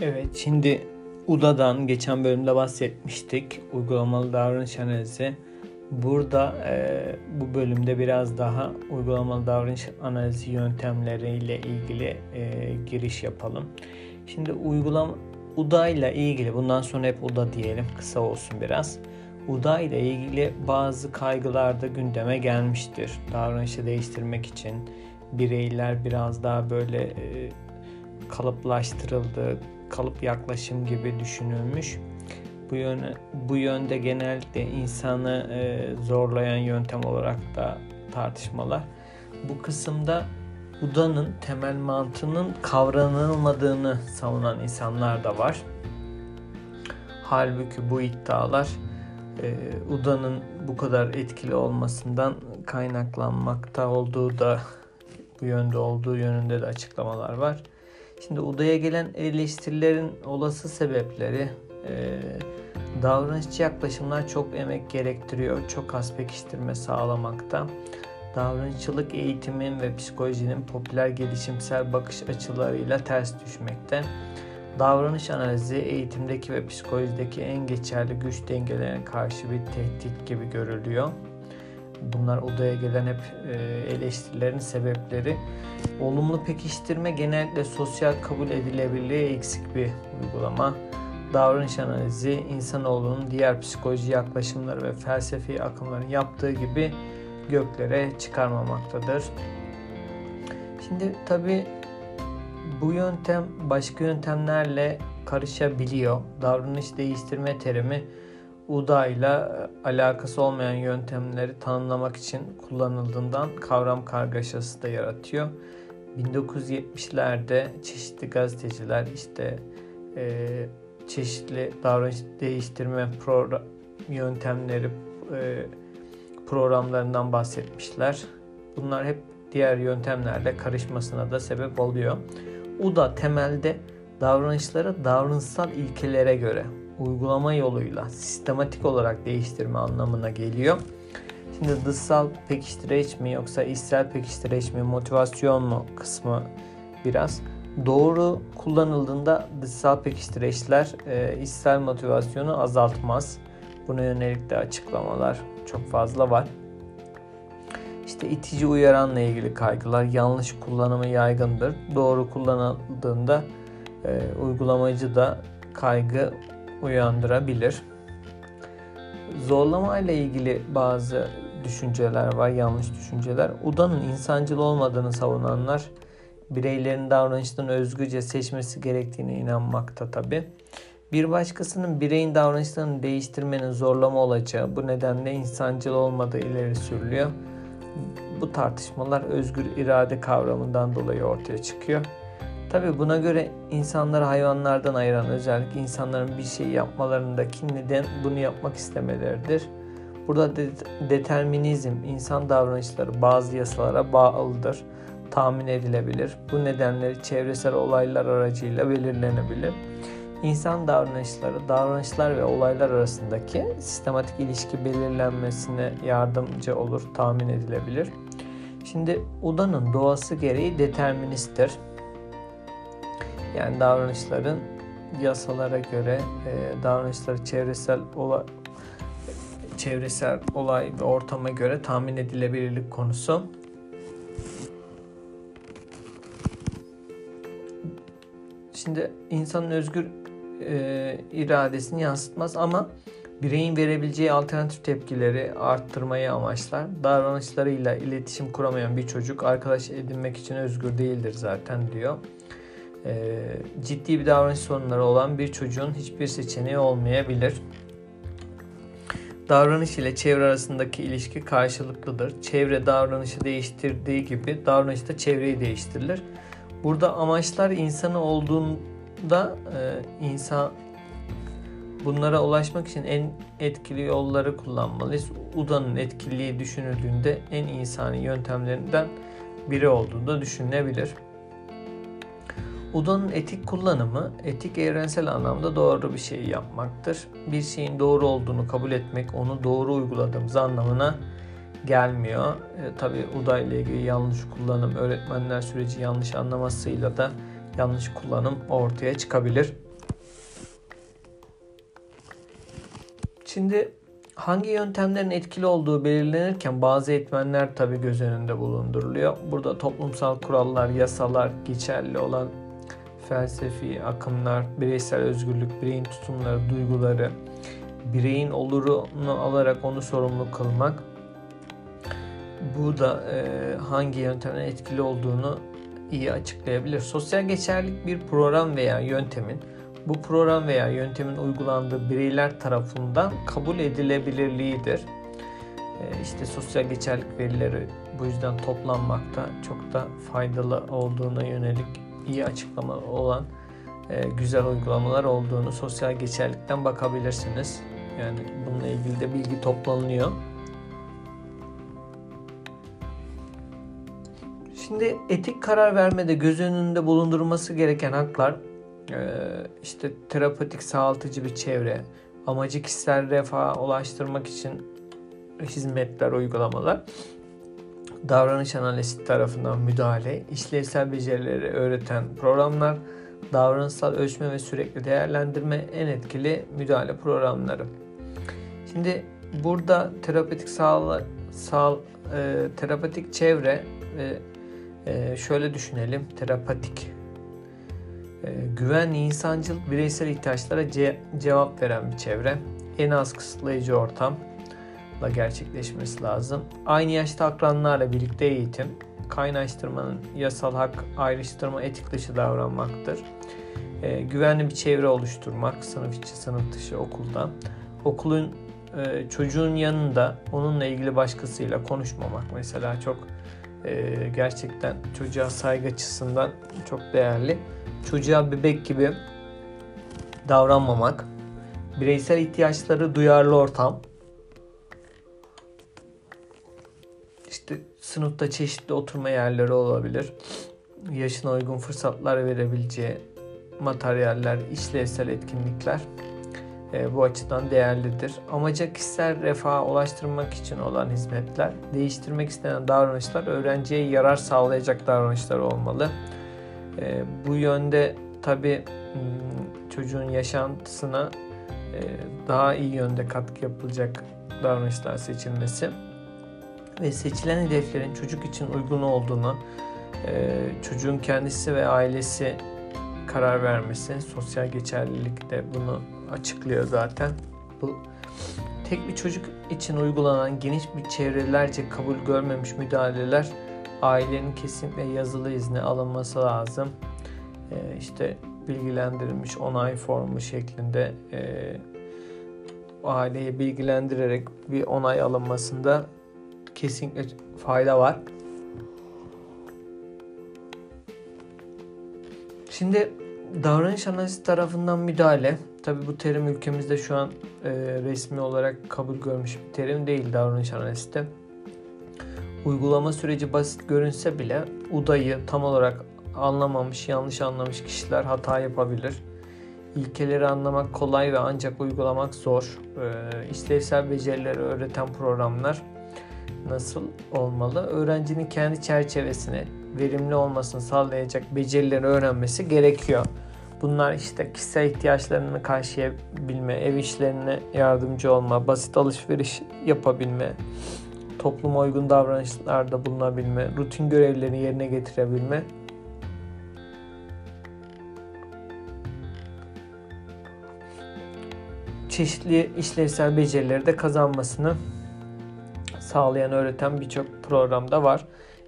Evet, şimdi UDA'dan geçen bölümde bahsetmiştik. Uygulamalı davranış analizi. Burada e, bu bölümde biraz daha uygulamalı davranış analizi yöntemleriyle ilgili e, giriş yapalım. Şimdi uygulama UDA ile ilgili bundan sonra hep UDA diyelim kısa olsun biraz. UDA ile ilgili bazı kaygılar da gündeme gelmiştir. Davranışı değiştirmek için bireyler biraz daha böyle e, kalıplaştırıldı, kalıp yaklaşım gibi düşünülmüş. Bu yöne, bu yönde genellikle insanı e, zorlayan yöntem olarak da tartışmalar. Bu kısımda Buda'nın temel mantığının kavranılmadığını savunan insanlar da var. Halbuki bu iddialar e, Uda'nın bu kadar etkili olmasından kaynaklanmakta olduğu da bu yönde olduğu yönünde de açıklamalar var. Şimdi Uda'ya gelen eleştirilerin olası sebepleri e, davranışçı yaklaşımlar çok emek gerektiriyor. Çok az pekiştirme sağlamakta. Davranışçılık eğitimin ve psikolojinin popüler gelişimsel bakış açılarıyla ters düşmekte. Davranış analizi eğitimdeki ve psikolojideki en geçerli güç dengelerine karşı bir tehdit gibi görülüyor. Bunlar odaya gelen hep e, eleştirilerin sebepleri. Olumlu pekiştirme genellikle sosyal kabul edilebilirliği eksik bir uygulama. Davranış analizi insanoğlunun diğer psikoloji yaklaşımları ve felsefi akımların yaptığı gibi göklere çıkarmamaktadır. Şimdi tabi bu yöntem başka yöntemlerle karışabiliyor. Davranış değiştirme terimi UDA ile alakası olmayan yöntemleri tanımlamak için kullanıldığından kavram kargaşası da yaratıyor. 1970'lerde çeşitli gazeteciler işte e, çeşitli davranış değiştirme program yöntemleri e, programlarından bahsetmişler. Bunlar hep diğer yöntemlerle karışmasına da sebep oluyor. UDA temelde davranışları davranışsal ilkelere göre uygulama yoluyla sistematik olarak değiştirme anlamına geliyor. Şimdi dışsal pekiştireç mi yoksa içsel pekiştireç mi, motivasyon mu kısmı biraz. Doğru kullanıldığında dışsal pekiştireçler e, içsel motivasyonu azaltmaz. Buna yönelik de açıklamalar çok fazla var. İşte itici uyaranla ilgili kaygılar yanlış kullanımı yaygındır. Doğru kullanıldığında e, uygulamacı da kaygı uyandırabilir. Zorlama ile ilgili bazı düşünceler var, yanlış düşünceler. UDA'nın insancıl olmadığını savunanlar bireylerin davranışlarını özgürce seçmesi gerektiğine inanmakta tabi. Bir başkasının bireyin davranışlarını değiştirmenin zorlama olacağı bu nedenle insancıl olmadığı ileri sürülüyor. Bu tartışmalar özgür irade kavramından dolayı ortaya çıkıyor. Tabi buna göre insanları hayvanlardan ayıran özellik insanların bir şey yapmalarındaki neden bunu yapmak istemeleridir. Burada de- determinizm, insan davranışları bazı yasalara bağlıdır, tahmin edilebilir. Bu nedenleri çevresel olaylar aracıyla belirlenebilir. İnsan davranışları, davranışlar ve olaylar arasındaki sistematik ilişki belirlenmesine yardımcı olur, tahmin edilebilir. Şimdi UDA'nın doğası gereği deterministtir. Yani davranışların yasalara göre e, davranışları çevresel olay çevresel olay ve ortama göre tahmin edilebilirlik konusu. Şimdi insanın özgür e, iradesini yansıtmaz ama bireyin verebileceği alternatif tepkileri arttırmayı amaçlar. Davranışlarıyla iletişim kuramayan bir çocuk arkadaş edinmek için özgür değildir zaten diyor. E, ciddi bir davranış sorunları olan bir çocuğun hiçbir seçeneği olmayabilir. Davranış ile çevre arasındaki ilişki karşılıklıdır. Çevre davranışı değiştirdiği gibi davranış da çevreyi değiştirilir. Burada amaçlar insanı olduğunda e, insan bunlara ulaşmak için en etkili yolları kullanmalıyız. UDA'nın etkiliği düşünüldüğünde en insani yöntemlerinden biri olduğu da düşünülebilir. Buda'nın etik kullanımı, etik evrensel anlamda doğru bir şey yapmaktır. Bir şeyin doğru olduğunu kabul etmek, onu doğru uyguladığımız anlamına gelmiyor. E, Tabi Buda ile ilgili yanlış kullanım, öğretmenler süreci yanlış anlamasıyla da yanlış kullanım ortaya çıkabilir. Şimdi hangi yöntemlerin etkili olduğu belirlenirken bazı etmenler tabii göz önünde bulunduruluyor. Burada toplumsal kurallar, yasalar, geçerli olan felsefi akımlar, bireysel özgürlük, bireyin tutumları, duyguları, bireyin olurunu alarak onu sorumlu kılmak. Bu da e, hangi yöntemden etkili olduğunu iyi açıklayabilir. Sosyal geçerlilik bir program veya yöntemin bu program veya yöntemin uygulandığı bireyler tarafından kabul edilebilirliğidir. E, işte sosyal geçerlilik verileri bu yüzden toplanmakta çok da faydalı olduğuna yönelik iyi açıklama olan e, güzel uygulamalar olduğunu sosyal geçerlikten bakabilirsiniz. Yani bununla ilgili de bilgi toplanıyor. Şimdi etik karar vermede göz önünde bulundurulması gereken haklar e, işte terapetik sağaltıcı bir çevre, amacı kişisel refaha ulaştırmak için hizmetler, uygulamalar, davranış analizi tarafından müdahale, işlevsel becerileri öğreten programlar, davranışsal ölçme ve sürekli değerlendirme en etkili müdahale programları. Şimdi burada terapetik sağ, sağ e, terapetik çevre ve e, şöyle düşünelim terapatik. E, güvenli insancıl bireysel ihtiyaçlara ce- cevap veren bir çevre. En az kısıtlayıcı ortamla gerçekleşmesi lazım. Aynı yaşta akranlarla birlikte eğitim, kaynaştırmanın yasal hak ayrıştırma etik dışı davranmaktır. E, güvenli bir çevre oluşturmak, sınıf içi, sınıf dışı okulda. Okulun e, çocuğun yanında onunla ilgili başkasıyla konuşmamak mesela çok e, gerçekten çocuğa saygı açısından çok değerli. Çocuğa bebek gibi davranmamak, bireysel ihtiyaçları duyarlı ortam, sınıfta çeşitli oturma yerleri olabilir, yaşına uygun fırsatlar verebileceği materyaller, işlevsel etkinlikler e, bu açıdan değerlidir. Amaca kişisel refaha ulaştırmak için olan hizmetler, değiştirmek istenen davranışlar öğrenciye yarar sağlayacak davranışlar olmalı. E, bu yönde tabi hmm, çocuğun yaşantısına e, daha iyi yönde katkı yapılacak davranışlar seçilmesi ve seçilen hedeflerin çocuk için uygun olduğunu, e, çocuğun kendisi ve ailesi karar vermesi, sosyal geçerlilik de bunu açıklıyor zaten. Bu tek bir çocuk için uygulanan geniş bir çevrelerce kabul görmemiş müdahaleler ailenin kesinlikle yazılı izni alınması lazım. Ee, işte bilgilendirilmiş onay formu şeklinde e, aileyi bilgilendirerek bir onay alınmasında kesinlikle fayda var. Şimdi davranış analizi tarafından müdahale. Tabi bu terim ülkemizde şu an e, resmi olarak kabul görmüş bir terim değil davranış analizi. Uygulama süreci basit görünse bile UDA'yı tam olarak anlamamış, yanlış anlamış kişiler hata yapabilir. İlkeleri anlamak kolay ve ancak uygulamak zor. E, işlevsel becerileri öğreten programlar nasıl olmalı? Öğrencinin kendi çerçevesine verimli olmasını sağlayacak becerileri öğrenmesi gerekiyor. Bunlar işte kişisel ihtiyaçlarını karşılayabilme, ev işlerine yardımcı olma, basit alışveriş yapabilme, topluma uygun davranışlarda bulunabilme, rutin görevlerini yerine getirebilme. Çeşitli işlevsel becerileri de kazanmasını sağlayan, öğreten birçok programda var.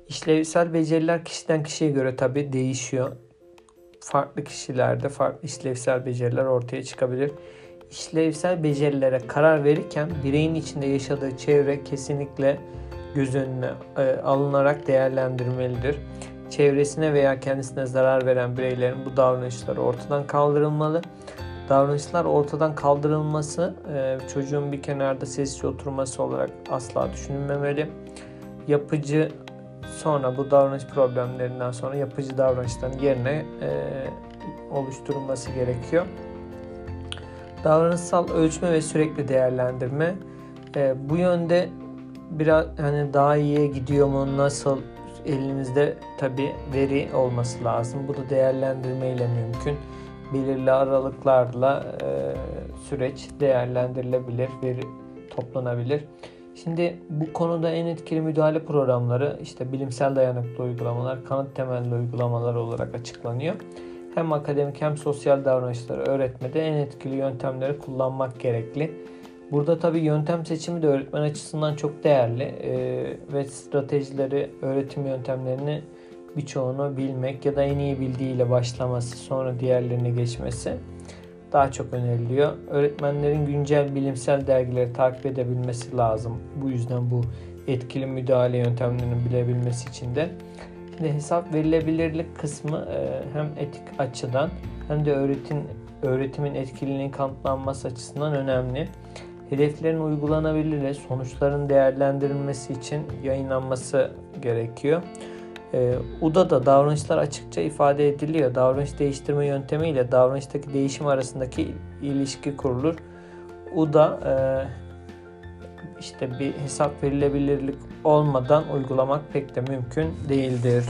İşlevsel beceriler kişiden kişiye göre tabi değişiyor. Farklı kişilerde farklı işlevsel beceriler ortaya çıkabilir. İşlevsel becerilere karar verirken bireyin içinde yaşadığı çevre kesinlikle göz önüne e, alınarak değerlendirmelidir. Çevresine veya kendisine zarar veren bireylerin bu davranışları ortadan kaldırılmalı. Davranışlar ortadan kaldırılması e, çocuğun bir kenarda sessiz oturması olarak asla düşünülmemeli. Yapıcı sonra bu davranış problemlerinden sonra yapıcı davranışların yerine e, oluşturulması gerekiyor. Davranışsal ölçme ve sürekli değerlendirme e, bu yönde biraz hani daha iyiye gidiyor mu nasıl elinizde tabi veri olması lazım. Bu da değerlendirme ile mümkün. Belirli aralıklarla e, süreç değerlendirilebilir, veri toplanabilir. Şimdi bu konuda en etkili müdahale programları işte bilimsel dayanıklı uygulamalar, kanıt temelli uygulamalar olarak açıklanıyor. Hem akademik hem sosyal davranışları öğretmede en etkili yöntemleri kullanmak gerekli. Burada tabii yöntem seçimi de öğretmen açısından çok değerli ee, ve stratejileri, öğretim yöntemlerini birçoğunu bilmek ya da en iyi bildiğiyle başlaması sonra diğerlerine geçmesi daha çok öneriliyor. Öğretmenlerin güncel bilimsel dergileri takip edebilmesi lazım. Bu yüzden bu etkili müdahale yöntemlerini bilebilmesi için de. Şimdi hesap verilebilirlik kısmı e, hem etik açıdan hem de öğretim öğretimin etkililiğinin kanıtlanması açısından önemli. Hedeflerin uygulanabilirliği, sonuçların değerlendirilmesi için yayınlanması gerekiyor. E, UDA'da davranışlar açıkça ifade ediliyor. Davranış değiştirme yöntemi ile davranıştaki değişim arasındaki ilişki kurulur. UDA e, işte bir hesap verilebilirlik olmadan uygulamak pek de mümkün değildir.